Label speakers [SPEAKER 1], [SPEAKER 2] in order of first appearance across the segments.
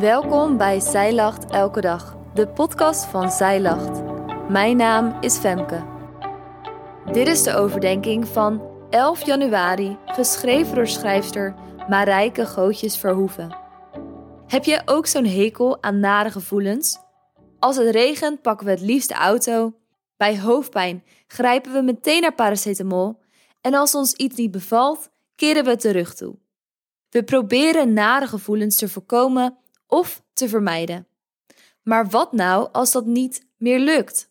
[SPEAKER 1] Welkom bij Zij Lacht Elke Dag, de podcast van Zij Lacht. Mijn naam is Femke. Dit is de overdenking van 11 januari, geschreven door schrijfster Marijke Gootjes Verhoeven. Heb je ook zo'n hekel aan nare gevoelens? Als het regent pakken we het liefst de auto. Bij hoofdpijn grijpen we meteen naar paracetamol. En als ons iets niet bevalt, keren we het de rug toe. We proberen nare gevoelens te voorkomen of te vermijden. Maar wat nou als dat niet meer lukt?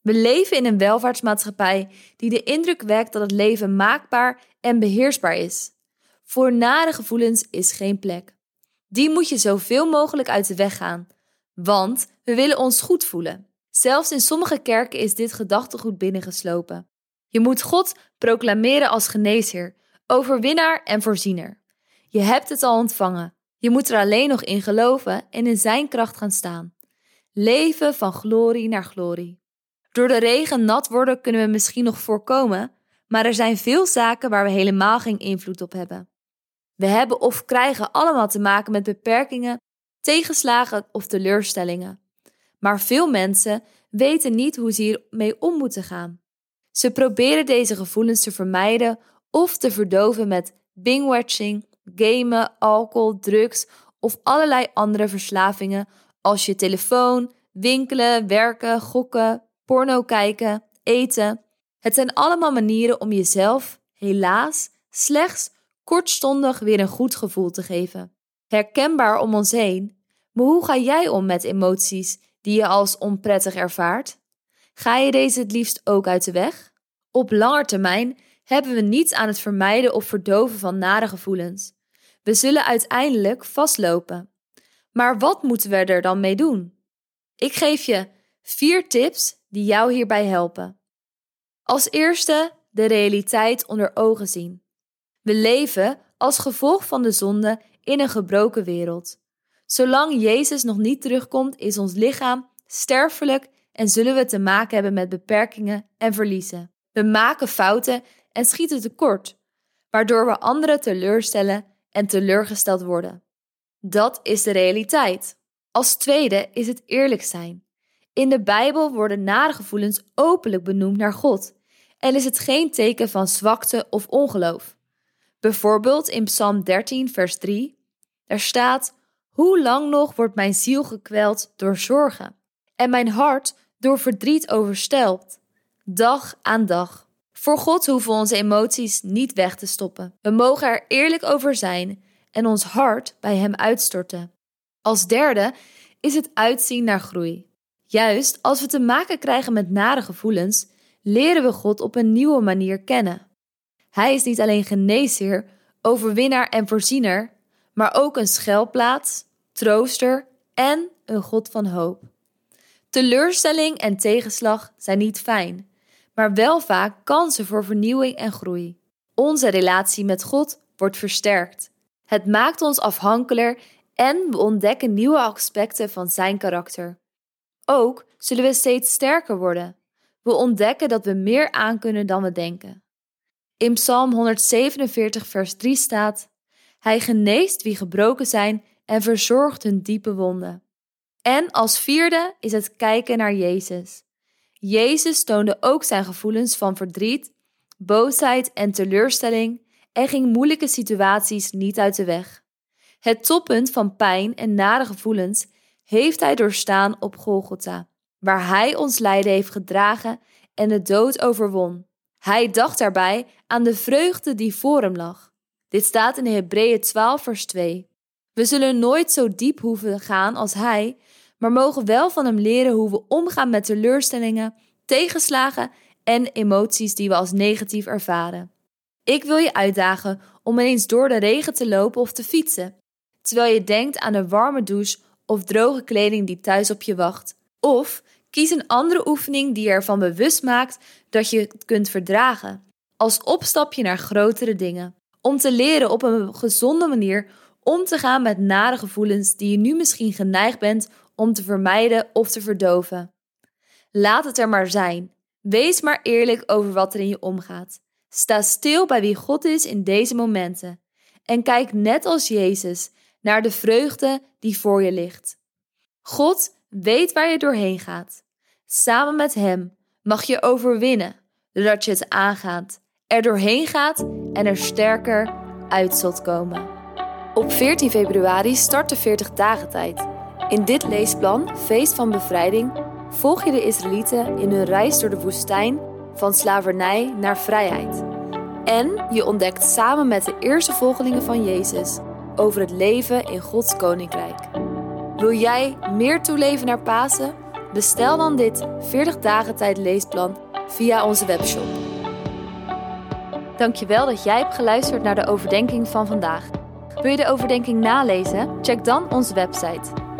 [SPEAKER 1] We leven in een welvaartsmaatschappij die de indruk wekt dat het leven maakbaar en beheersbaar is. Voor nare gevoelens is geen plek. Die moet je zoveel mogelijk uit de weg gaan, want we willen ons goed voelen. Zelfs in sommige kerken is dit gedachtegoed binnengeslopen. Je moet God proclameren als geneesheer, overwinnaar en voorziener. Je hebt het al ontvangen. Je moet er alleen nog in geloven en in Zijn kracht gaan staan. Leven van glorie naar glorie. Door de regen nat worden kunnen we misschien nog voorkomen, maar er zijn veel zaken waar we helemaal geen invloed op hebben. We hebben of krijgen allemaal te maken met beperkingen, tegenslagen of teleurstellingen. Maar veel mensen weten niet hoe ze hiermee om moeten gaan. Ze proberen deze gevoelens te vermijden of te verdoven met bingwatching, gamen, alcohol, drugs of allerlei andere verslavingen als je telefoon, winkelen, werken, gokken, porno kijken, eten. Het zijn allemaal manieren om jezelf, helaas, slechts kortstondig weer een goed gevoel te geven. Herkenbaar om ons heen, maar hoe ga jij om met emoties die je als onprettig ervaart? Ga je deze het liefst ook uit de weg? Op lange termijn hebben we niets aan het vermijden of verdoven van nare gevoelens. We zullen uiteindelijk vastlopen. Maar wat moeten we er dan mee doen? Ik geef je vier tips die jou hierbij helpen. Als eerste de realiteit onder ogen zien. We leven als gevolg van de zonde in een gebroken wereld. Zolang Jezus nog niet terugkomt, is ons lichaam sterfelijk en zullen we te maken hebben met beperkingen en verliezen. We maken fouten en schieten tekort, waardoor we anderen teleurstellen en teleurgesteld worden. Dat is de realiteit. Als tweede is het eerlijk zijn. In de Bijbel worden nare gevoelens openlijk benoemd naar God en is het geen teken van zwakte of ongeloof. Bijvoorbeeld in Psalm 13, vers 3, daar staat: Hoe lang nog wordt mijn ziel gekweld door zorgen en mijn hart door verdriet overstelpt, dag aan dag. Voor God hoeven onze emoties niet weg te stoppen. We mogen er eerlijk over zijn en ons hart bij Hem uitstorten. Als derde is het uitzien naar groei. Juist als we te maken krijgen met nare gevoelens, leren we God op een nieuwe manier kennen. Hij is niet alleen geneesheer, overwinnaar en voorziener, maar ook een schuilplaats, trooster en een God van hoop. Teleurstelling en tegenslag zijn niet fijn, maar wel vaak kansen voor vernieuwing en groei. Onze relatie met God wordt versterkt. Het maakt ons afhankelijker en we ontdekken nieuwe aspecten van Zijn karakter. Ook zullen we steeds sterker worden. We ontdekken dat we meer aankunnen dan we denken. In Psalm 147, vers 3 staat: Hij geneest wie gebroken zijn en verzorgt hun diepe wonden. En als vierde is het kijken naar Jezus. Jezus toonde ook zijn gevoelens van verdriet, boosheid en teleurstelling en ging moeilijke situaties niet uit de weg. Het toppunt van pijn en nare gevoelens heeft hij doorstaan op Golgotha, waar hij ons lijden heeft gedragen en de dood overwon. Hij dacht daarbij aan de vreugde die voor hem lag. Dit staat in Hebreeën 12, vers 2. We zullen nooit zo diep hoeven gaan als hij, maar mogen wel van hem leren hoe we omgaan met teleurstellingen, tegenslagen en emoties die we als negatief ervaren. Ik wil je uitdagen om eens door de regen te lopen of te fietsen, terwijl je denkt aan een warme douche of droge kleding die thuis op je wacht. Of kies een andere oefening die je ervan bewust maakt dat je het kunt verdragen, als opstapje naar grotere dingen, om te leren op een gezonde manier om te gaan met nare gevoelens die je nu misschien geneigd bent om te vermijden of te verdoven. Laat het er maar zijn. Wees maar eerlijk over wat er in je omgaat. Sta stil bij wie God is in deze momenten. En kijk net als Jezus naar de vreugde die voor je ligt. God weet waar je doorheen gaat. Samen met Hem mag je overwinnen, doordat je het aangaat, er doorheen gaat en er sterker uit zult komen. Op 14 februari start de 40 dagen tijd. In dit leesplan, Feest van Bevrijding, volg je de Israëlieten in hun reis door de woestijn van slavernij naar vrijheid. En je ontdekt samen met de eerste volgelingen van Jezus over het leven in Gods koninkrijk. Wil jij meer toeleven naar Pasen? Bestel dan dit 40 dagen tijd leesplan via onze webshop. Dankjewel dat jij hebt geluisterd naar de overdenking van vandaag. Wil je de overdenking nalezen? Check dan onze website.